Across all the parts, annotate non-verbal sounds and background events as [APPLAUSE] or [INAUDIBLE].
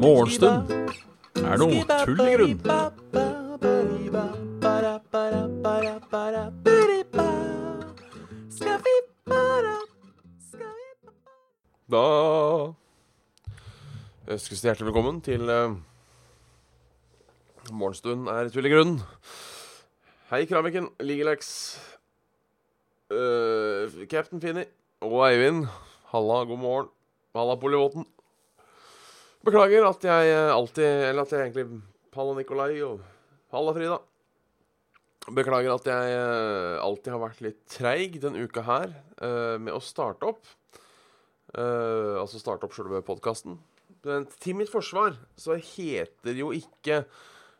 Morgenstund er noe tull i grunn. Da ønskes det hjertelig velkommen til uh, Morgenstund er tull i grunn. Hei, Kraviken, Ligelax, Captain Finny og Eivind. Halla, god morgen. Halla, Polivoten. Beklager at jeg eh, alltid Eller at jeg egentlig Halla, Nikolai og Halla, Frida. Beklager at jeg eh, alltid har vært litt treig denne uka her eh, med å starte opp. Altså starte opp sjølve podkasten. Til mitt forsvar så heter jo ikke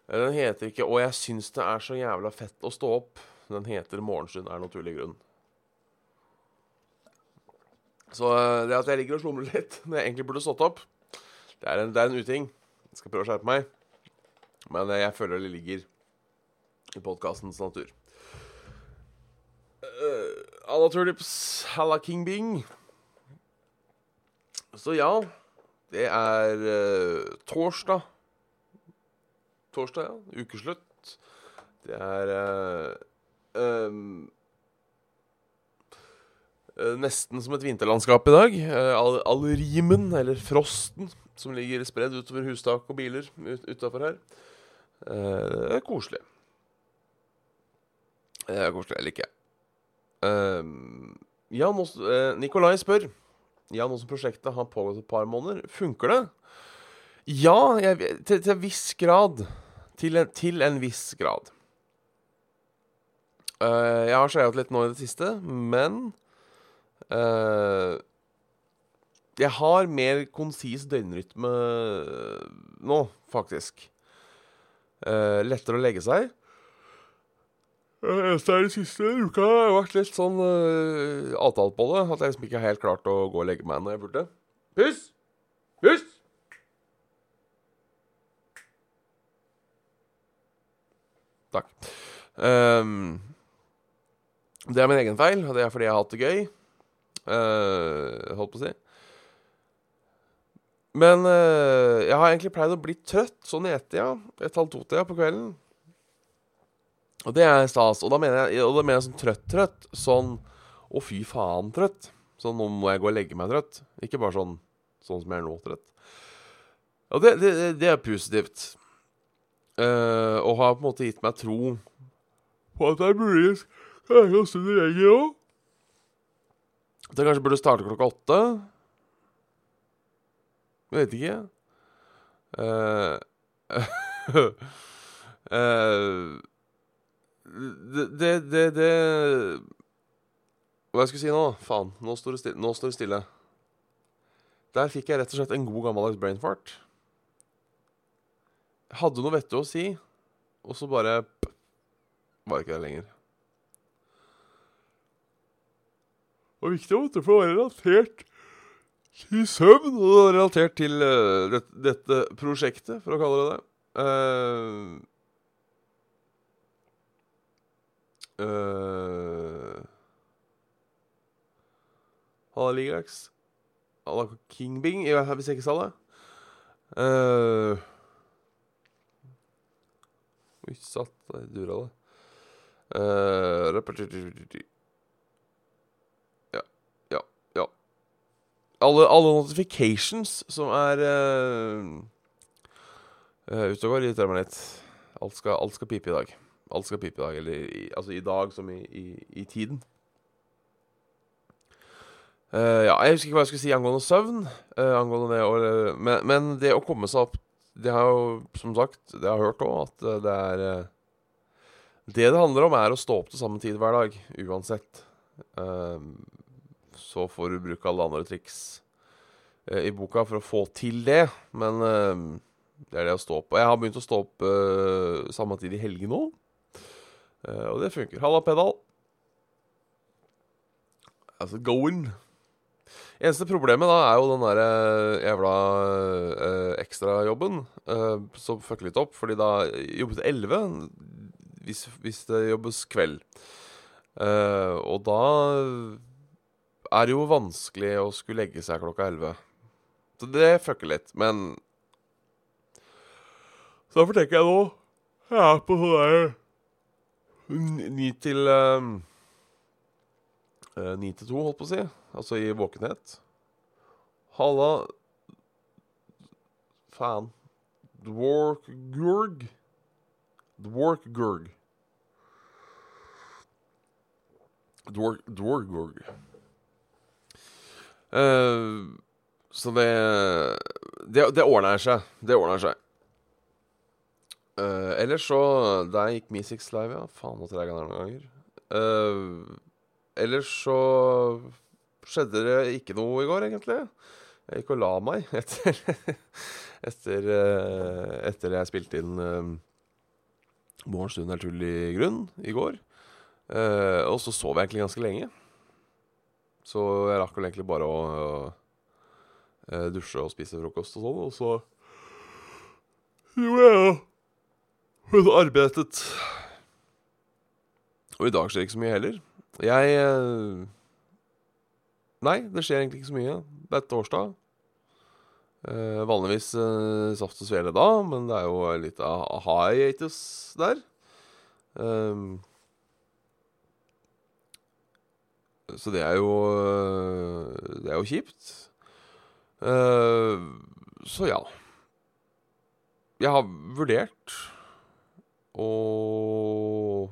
Den heter ikke 'Og jeg syns det er så jævla fett å stå opp'. Den heter 'Morgenstund er naturlig grunn'. Så eh, det at jeg ligger og slumrer litt [LAUGHS] når jeg egentlig burde stått opp, det er en, det er en uting. Jeg skal prøve å skjerpe meg. Men eh, jeg føler det ligger i podkastens natur. Uh, alla turnips, halla King Bing. Så ja, det er uh, torsdag. Torsdag, ja. Ukeslutt. Det er uh, eh, Nesten som et vinterlandskap i dag. Uh, all, all rimen, eller frosten, som ligger spredd utover hustak og biler ut, utafor her. Eh, det er koselig. Det er koselig. Jeg liker det. Ja, nå, s- eh, Nikolai spør Ja, nå som prosjektet har pågått et par måneder, funker det? Ja, jeg, til, til en viss grad. Til en, til en viss grad. Eh, jeg har skeiet litt nå i det siste, men eh, Jeg har mer konsis døgnrytme nå, faktisk. Eh, lettere å legge seg. Eneste er den siste uka har jeg vært litt sånn uh, avtalt på det. At jeg liksom ikke har helt klart å gå og legge meg når jeg burde. Puss! Puss! Takk. Um, det er min egen feil, og det er fordi jeg har hatt det gøy. Eh, holdt på å si. Men uh, jeg har egentlig pleid å bli trøtt sånn i ett-tida, ett-halv-to-tida på kvelden. Og det er stas. Og da mener jeg, da mener jeg sånn trøtt-trøtt. Sånn å, fy faen-trøtt. Sånn nå må jeg gå og legge meg trøtt. Ikke bare sånn sånn som jeg er nå, trøtt. Og det, det, det- er positivt. Uh, og har på en måte gitt meg tro på at jeg muligens klarer å snu lenger òg. Jeg kanskje burde starte klokka åtte. Jeg vet ikke. Uh, uh, [LAUGHS] det, det, det, det Hva jeg skulle si nå? Faen, nå står det stille. Nå står det stille. Der fikk jeg rett og slett en god gammeldags brain fart. Hadde noe vettig å si, og så bare p- var ikke det lenger. Var viktig å du, for å være relatert til søvn, og relatert til uh, det, dette prosjektet, for å kalle det det. Uh, Uh, Halla, Ligax. Halla, King Bing, i hvert fall hvis jeg ikke sa det. Uh, Oi, satt der dura det. Uh, repeti- ja, ja, ja. Alle, alle notifications som er uh, uh, ute og går, irriterer meg litt. Alt skal, alt skal pipe i dag. Alt skal pipe i dag. Eller i, altså i dag som i, i, i tiden. Uh, ja, jeg husker ikke hva jeg skulle si angående søvn. Uh, angående det, eh, men, men det å komme seg opp Det har jo, som sagt, det har jeg hørt òg, at det er uh, Det det handler om, er å stå opp til samme tid hver dag, uansett. Eh, så får du bruke alle andre triks eh, i boka for å få til det, men eh, det er det å stå opp. Jeg har begynt å stå opp eh, samme tid i helgen nå. Eh, og det funker. Halla, pedal. Altså, going. Eneste problemet da er jo den der jævla uh, ekstrajobben uh, som fucker litt opp. Fordi da jobbes det 11 hvis, hvis det jobbes kveld. Eh, og da er jo vanskelig å skulle legge seg klokka elleve. Så det fucker litt, men Så derfor tenker jeg nå Jeg er på sånn der ni til eh, eh, Ni til to, holdt på å si. Altså i våkenhet. Halla Faen. Dworkgurg. Dworkgurg. Dwork, Eh, så det, det Det ordner seg. Det ordner seg. Uh, ellers så Der gikk Misix live, ja. Faen, måtte jeg noen ganger. Uh, ellers så skjedde det ikke noe i går, egentlig. Jeg gikk og la meg [LAUGHS] etter Etter, uh, etter jeg spilte inn uh, 'Morgenstund er tull i grunn' i går. Og så sov jeg egentlig ganske lenge. Så jeg rakk vel egentlig bare å uh, dusje og spise frokost og sånn, og så gjorde jeg hun arbeidet. Og i dag skjer det ikke så mye heller. Jeg uh, Nei, det skjer egentlig ikke så mye. Det er torsdag. Eh, vanligvis eh, saft og svele da, men det er jo litt av hiatus der. Um, så det er jo uh, Det er jo kjipt. så ja. Jeg har vurdert og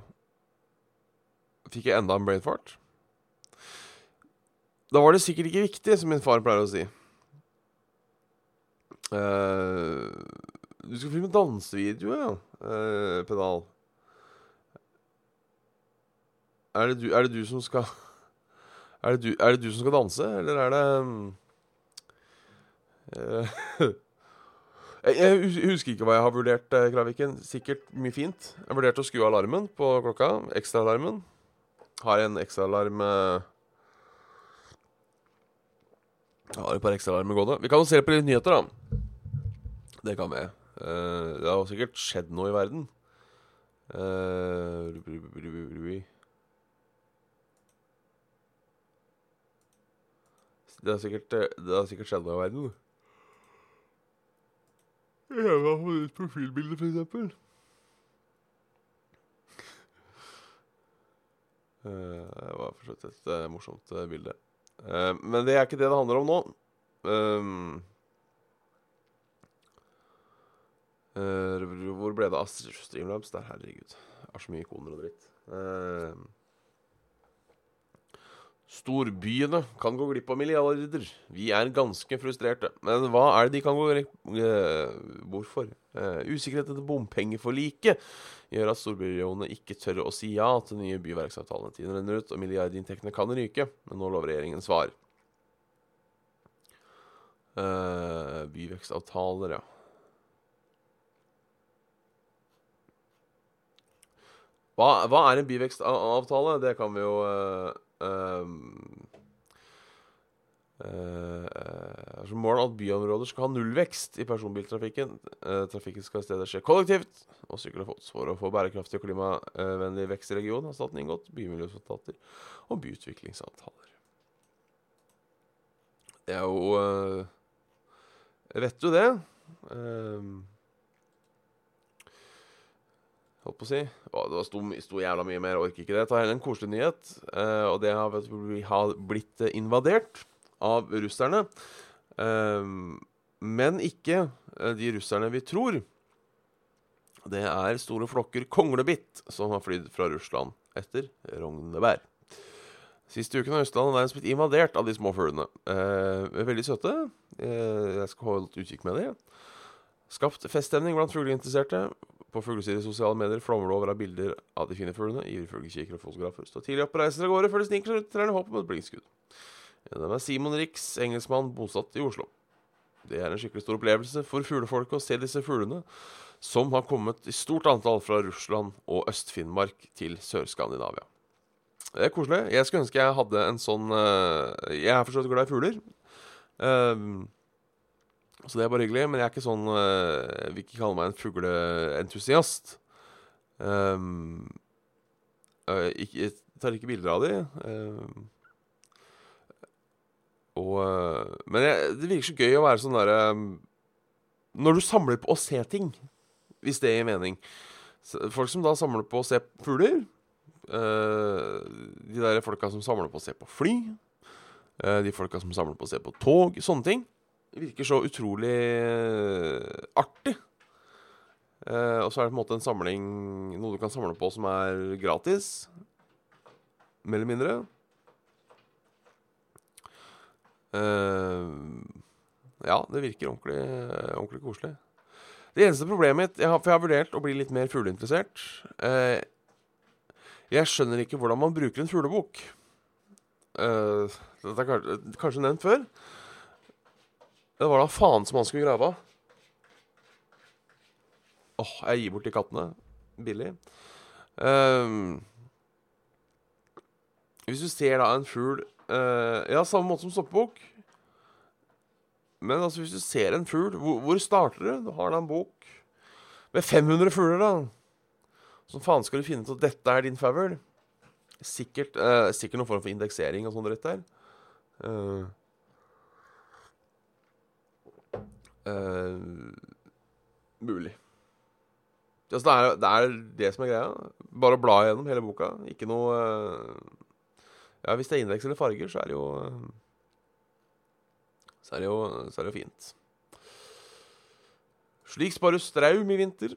fikk jeg enda en brain fart. Da var det sikkert ikke viktig, som min far pleier å si. Uh, du skal filme dansevideo, ja, uh, Pedal. Er det, du, er det du som skal er det, du, er det du som skal danse, eller er det um, [LAUGHS] jeg, husker ikke hva jeg har vurdert, Kraviken. Sikkert mye fint. Jeg vurderte å skru alarmen på klokka. Ekstraalarmen. Har en ekstraalarm jeg har et par ekstraalarmer gående. Vi kan jo se på litt nyheter, da. Det kan vi. Det har sikkert skjedd noe i verden. Det, har sikkert, det har sikkert skjedd noe i verden. Jeg har fått et profilbilde, for eksempel. Uh, det var for så vidt et uh, morsomt bilde. Men det er ikke det det handler om nå. Hvor ble det av Streamlabs? Der, herregud. Det er så mye ikoner og dritt. Storbyene kan gå glipp av milliarder. Vi er ganske frustrerte. Men hva er det de kan gå glipp Hvorfor? usikkerhet etter bompengeforliket gjør at storbyregionene ikke tør å si ja til nye byverksavtalene. Tiden renner ut, og milliardinntektene kan ryke, men nå lover regjeringen svar. Uh, byvekstavtaler, ja. Hva, hva, er en byvekstavtale? Det kan vi jo uh, um, som mål at byområder skal ha nullvekst i personbiltrafikken. Uh, trafikken skal i stedet skje kollektivt og sykkel og fots. For å få bærekraftig og klimavennlig vekst i regionen har staten inngått bymiljøavtaler og byutviklingsavtaler. Det er jo uh, Vet du det? Uh, holdt på å si. Og det sto, sto, jævla mye mer, orker ikke det. Ta heller en koselig nyhet. Uh, og det har, har blitt invadert av russerne. Um, men ikke uh, de russerne vi tror. Det er store flokker konglebitt som har flydd fra Russland etter Rognebær. Siste uken har Østlandet nærmest blitt invadert av de små fuglene. Eh, veldig søte. Eh, jeg skal holde utkikk med det. Skapt feststemning blant fugleinteresserte. På fuglesider i sosiale medier flommer det over av bilder av de fine fuglene. Ivrige fuglekikkere og fotografer står tidlig opp og reiser av gårde før de sniker ut trærne håp om et blinkskudd. En av dem er Simon Rix, engelskmann bosatt i Oslo. Det er en skikkelig stor opplevelse for fuglefolket å se disse fuglene, som har kommet i stort antall fra Russland og Øst-Finnmark til Sør-Skandinavia. Det er koselig. Jeg skulle ønske jeg hadde en sånn uh, Jeg er forstått glad i fugler. Uh, så det er bare hyggelig. Men jeg er ikke sånn uh, Jeg vil ikke kalle meg en fugleentusiast. Um, ikke, tar ikke bilder av de. eh, og eh, Men jeg, det virker så gøy å være sånn derre Når du samler på å se ting, hvis det gir mening Folk som da samler på å se fugler. Uh, de der folka som samler på å se på fly. Uh, de folka som samler på å se på tog. Sånne ting. Virker så utrolig eh, artig. Eh, og så er det på en måte en samling Noe du kan samle på som er gratis. Mer eller mindre. Eh, ja, det virker ordentlig, ordentlig koselig. Det eneste problemet mitt jeg har, For jeg har vurdert å bli litt mer fugleinteressert. Eh, jeg skjønner ikke hvordan man bruker en fuglebok. Eh, dette er kanskje, nevnt før. Det var da faen som han skulle grave av. Åh, jeg gir bort de kattene. Billig. Um, hvis du ser da en fugl uh, Ja, samme måte som stoppebok. Men altså, hvis du ser en fugl, hvor, hvor starter du? Du har da en bok med 500 fugler, da. Som faen skal du finne ut at dette er din favl? Sikkert, uh, sikkert noen form for indeksering og sånn dritt der. Eh, eh, mulig. Altså, det, er, det er det som er greia. Bare å bla gjennom hele boka. Ikke noe uh, Ja, hvis det er indeks eller farger, så er det jo uh, Så er det jo, så er det jo fint. Slik sparer strøm i vinter.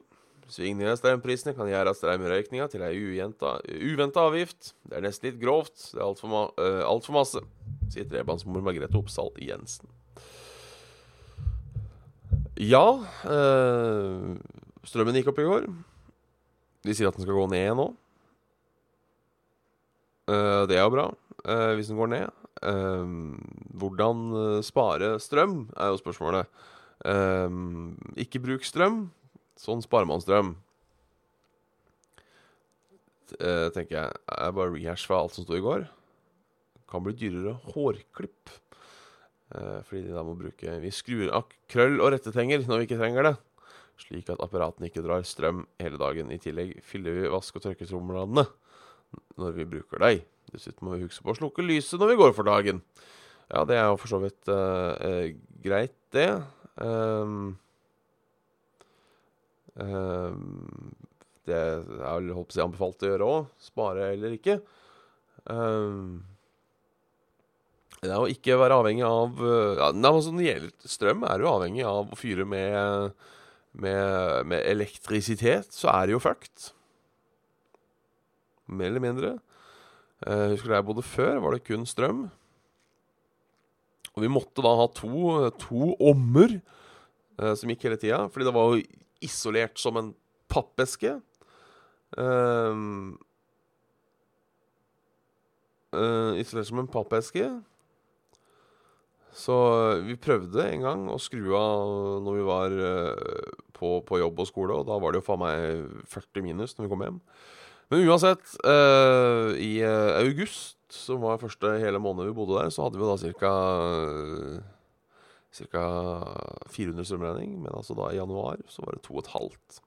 Svingninger i strømprisene kan gjøre strømrøykninga til ei uventa avgift. Det er nesten litt grovt. Det er altfor ma uh, alt masse, sier trebarnsmor Margrethe Oppsal Jensen. Ja uh, Strømmen gikk opp i går. De sier at den skal gå ned nå. Uh, det er jo bra, uh, hvis den går ned. Hvordan spare strøm, er jo spørsmålet. ikke bruk strøm. Sånn sparer man strøm. tenker jeg. Jeg bare rehash fra alt som sto i går. Kan bli dyrere hårklipp. Fordi de da må bruke Vi skrur av krøll og rettetenger når vi ikke trenger det slik at apparatene ikke drar strøm hele dagen. I tillegg fyller vi vask- og tørketromlene når vi bruker deg. Dessuten må vi huske på å slukke lyset når vi går for dagen. Ja, det er jo for så vidt uh, greit, det. Um, um, det er vel holdt på å si anbefalt å gjøre òg. Spare eller ikke. Um, det er å ikke være avhengig av ja, nei, altså Når det gjelder strøm, er du avhengig av å fyre med med, med, elektrisitet, så er det jo fucked. Mer eller mindre. Uh, husker da jeg bodde før, var det kun strøm. Og vi måtte da ha to, to ommer uh, som gikk hele tida, fordi det var jo isolert som en pappeske. Uh, isolert som en pappeske. Så vi prøvde en gang å skru av når vi var på, på, jobb og skole, og da var det jo faen meg 40 minus når vi kom hjem. Men uansett, eh, i uh, august, som var første hele måned vi bodde der, så hadde vi da ca. Ca. 400 strømregning, men altså da i januar så var det 2,5.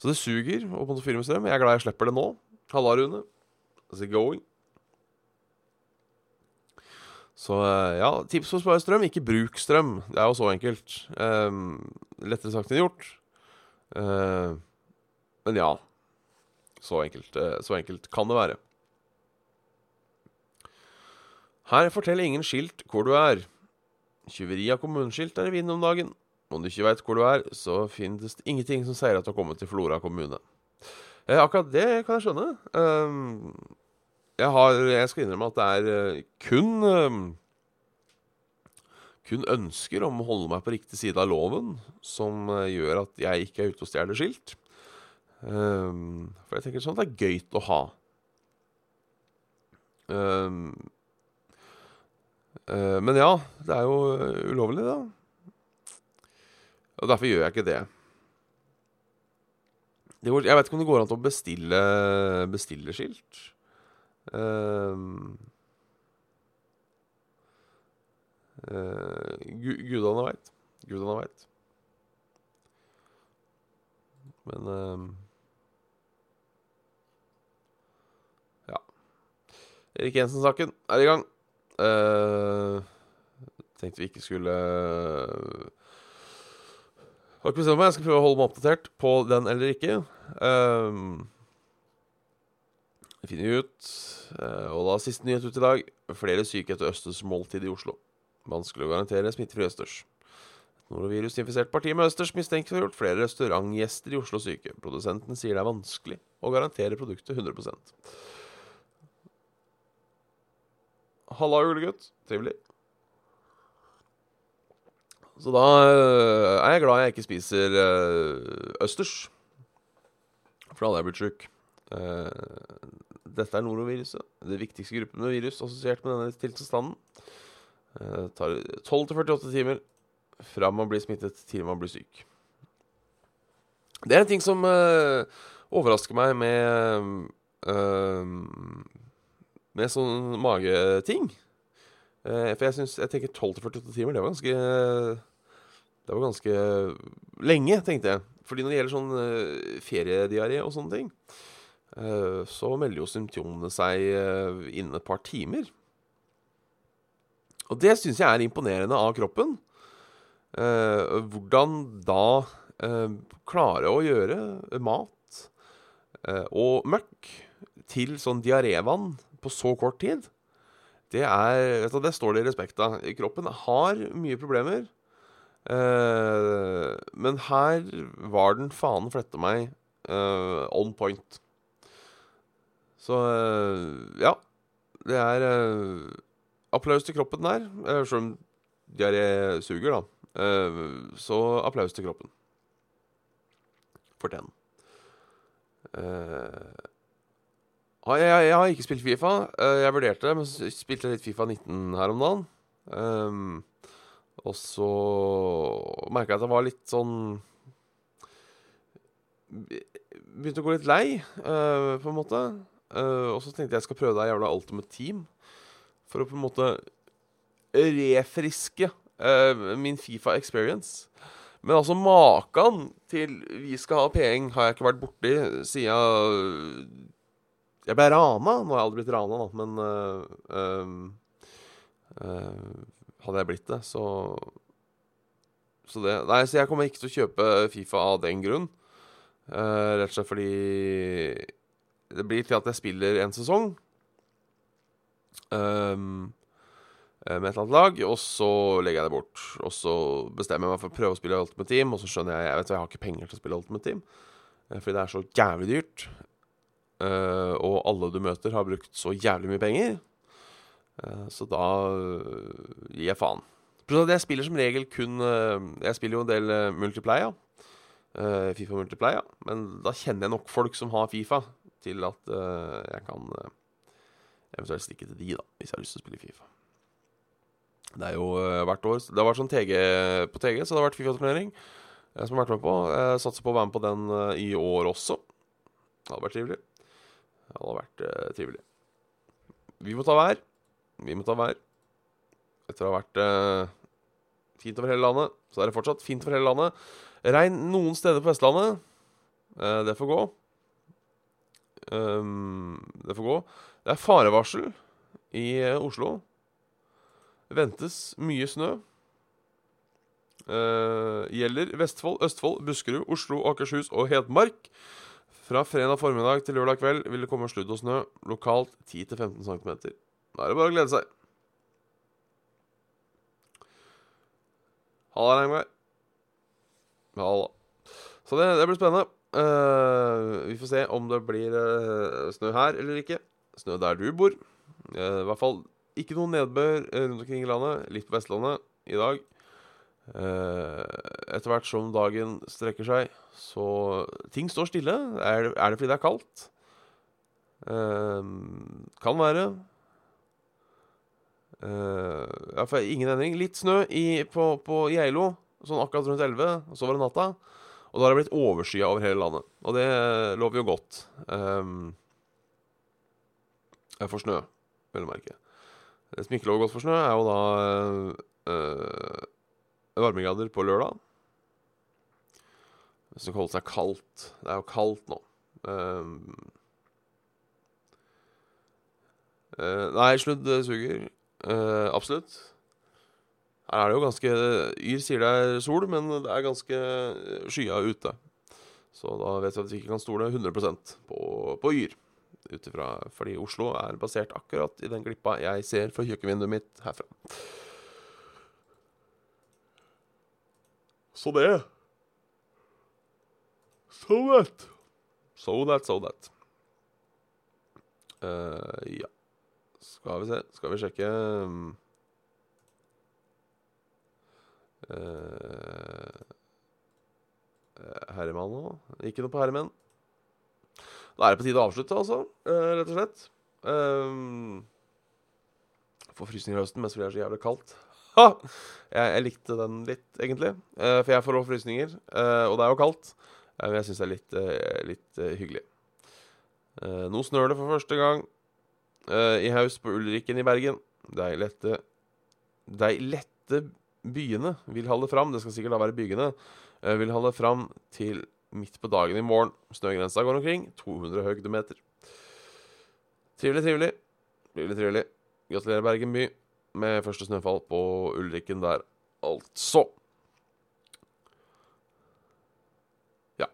Så det suger å fyre med strøm. Jeg er glad jeg slipper det nå. Halla, Rune. How's it going? Så ja, tips for å spare strøm. Ikke bruk strøm. Det er jo så enkelt. Um, lettere sagt enn gjort. Uh, men ja. Så enkelt, uh, så enkelt kan det være. Her forteller ingen skilt hvor du er. Tyveri av kommuneskilt er i vinden om dagen. Om du ikke veit hvor du er, så finnes det ingenting som sier at du har kommet til Flora kommune. Eh, akkurat det kan jeg skjønne. Um, jeg, har, jeg, skal innrømme at det er kun um, kun ønsker om å holde meg på riktig side av loven som uh, gjør at jeg ikke er ute og stjeler skilt. For jeg tenker sånn at det er gøy å ha. Men ja, det er jo ulovlig, da. Og derfor gjør jeg ikke det. jeg vet ikke om det går an å bestille, bestille skilt. Um, Uh, gudene veit. Gudene veit. Men uh, Ja. Erik Jensen-saken er i gang. Uh, tenkte vi ikke skulle Har ikke bestemt meg. Jeg skal prøve å holde meg oppdatert på den eller ikke. Uh, det finner vi ut. Uh, og da siste nyhet ut i dag. Flere syke etter Østers måltid i Oslo. Vanskelig å garantere smittefri Østers. Et norovirusinfisert parti med Østers mistenkt for gjort flere restaurantgjester i Oslo syke. Produsenten sier det er vanskelig å garantere produktet 100% Halla, julegutt. Trivelig. Så da øh, er jeg glad jeg ikke spiser øh, østers. For da hadde jeg blitt sjuk. Uh, dette er noroviruset. Det viktigste gruppen med virus assosiert med denne tilstanden. Det tar 12-48 timer fra man blir smittet til man blir syk. Det er en ting som uh, overrasker meg med Med sånn mageting. for jeg syns Jeg tenker 12-48 timer, det var ganske Det var ganske lenge, tenkte jeg. Fordi når det gjelder sånn feriediaré og sånne ting, Eh, så melder jo symptomene seg eh, innen et par timer. Og det syns jeg er imponerende av kroppen. Eh, hvordan da klare å gjøre mat og møkk til sånn diarévann på så kort tid. Det er du, Det står det i respekt av. Kroppen har mye problemer. men her var den faen flette meg on point. Så eh, ja. Det er uh, applaus til kroppen der. Uh, Selv om diaré suger, da. Uh, så applaus til kroppen. For den. Uh, jeg, jeg, jeg, har ikke spilt Fifa. jeg vurderte det, men spilte litt Fifa 19 her om dagen. Um, og så merka jeg at jeg var litt sånn Begynte å gå litt lei, på en måte. Uh, og så tenkte jeg jeg skal prøve det jævla Ultimate Team. For å på en måte refriske uh, min Fifa experience. Men altså, maken til vi skal ha penger, har jeg ikke vært borti siden jeg ble rana. Nå har jeg aldri blitt rana, da, men uh, Hadde jeg blitt det, så Så det Nei, så jeg kommer ikke til å kjøpe Fifa av den grunn. rett og slett fordi det blir til at jeg spiller en sesong um, med et eller annet lag, og så legger jeg det bort. Og så bestemmer jeg meg for å prøve å spille Ultimate Team, og så skjønner jeg jeg vet jeg har ikke penger til å spille Ultimate Team. Eh, fordi det er så jævlig dyrt. Uh, og alle du møter, har brukt så jævlig mye penger. Uh, så da uh, gir jeg faen. Jeg spiller som regel kun Jeg spiller jo en del multiplayer. Fifa multiplayer. Men da kjenner jeg nok folk som har Fifa til at uh, jeg kan uh, eventuelt stikke til de, da, hvis jeg har lyst til å spille Fifa. Det er jo uh, hvert år Det har vært sånn TG på TG, så det har vært Fifa-turnering som har vært med på. Jeg satser på å være med på den i år også. Det hadde vært trivelig. Det hadde vært trivelig. Vi må ta vær. Vi må ta vær. Etter å ha vært fint over hele landet, så er det fortsatt fint over hele landet. Regn noen steder på Vestlandet. det får gå. Um, det får gå. Det er farevarsel i uh, Oslo. Ventes mye snø. Uh, gjelder Vestfold, Østfold, Buskerud, Oslo, Akershus og Hedmark. Fra fredag formiddag til lørdag kveld vil det komme sludd og snø. Lokalt 10-15 cm. Da er det bare å glede seg. Halla, Regnvær. Halla. Så det, det blir spennende. Uh, vi får se om det blir uh, snø her eller ikke. Snø der du bor. Uh, I hvert fall ikke noe nedbør rundt omkring i landet. Litt på Vestlandet i dag. etter hvert som dagen strekker seg, så Ting står stille. Er, er det fordi det er kaldt? kan være. Ja, ingen endring. Litt snø i, på, på Geilo, sånn akkurat rundt 11. Og så var det natta. Og da har det blitt overskya over hele landet. Og det lover jo godt. Um, for snø, vel å merke. Det som ikke lover godt for snø, er jo da uh, varmegrader på lørdag. Hvis det holder seg kaldt. Det er jo kaldt nå. Um, uh, nei, sludd suger. Uh, absolutt. Her er det jo ganske Yr sier det er sol, men det er ganske eh, skya ute. Så da vet vi at vi ikke kan stole 100 på, på Yr. Ut ifra Fordi Oslo er basert akkurat i den glippa jeg ser fra kjøkkenvinduet mitt herfra. Så det So that. So that, so that. Uh, ja. Skal vi se Skal vi sjekke um, eh, Herremann nå? Ikke noe på herremenn. Da er det på tide å avslutte, altså. Uh, rett og slett. Um, får frysninger i høsten mens det er så jævlig kaldt. [LAUGHS] Ha! Jeg, jeg likte den litt, egentlig. Uh, for jeg får også frysninger, uh, og det er jo kaldt. Men jeg syns det er litt, litt hyggelig. Nå snør det for første gang i haust på Ulrikken i Bergen. De lette De lette byene vil holde fram. Det skal sikkert da være bygene. eh, vil holde fram til midt på dagen i morgen. Snøgrensa går omkring 200 høydemeter. Trivelig, trivelig. Trivelig, trivelig. Gratulerer, Bergen by, med første snøfall på Ulrikken der, altså. Ja.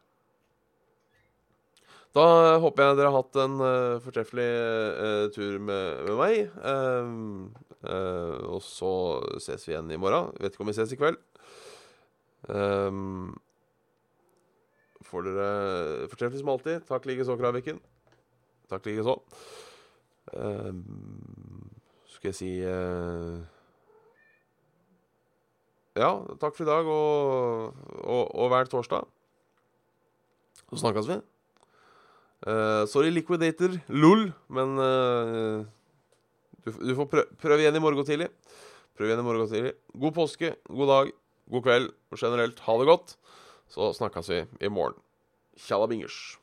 Da håper jeg dere har hatt en uh, fortreffelig uh, tur med, med meg. Eh, og så ses vi igjen i morgen. Vet ikke om vi ses i kveld. Um, får dere fortreffelig som alltid. Takk likeså, Kraviken. Takk likeså. Um, skal jeg si uh, Ja, takk for i dag og, og, og hver torsdag. Så snakkes vi. Uh, sorry, liquidator. LOL. Men eh, du, du får prø prøve igjen i morgen tidlig. Prøv igjen i morgen tidlig. God påske, god dag, god kveld og generelt ha det godt. Så snakkes vi i morgen. Tjalla bingers.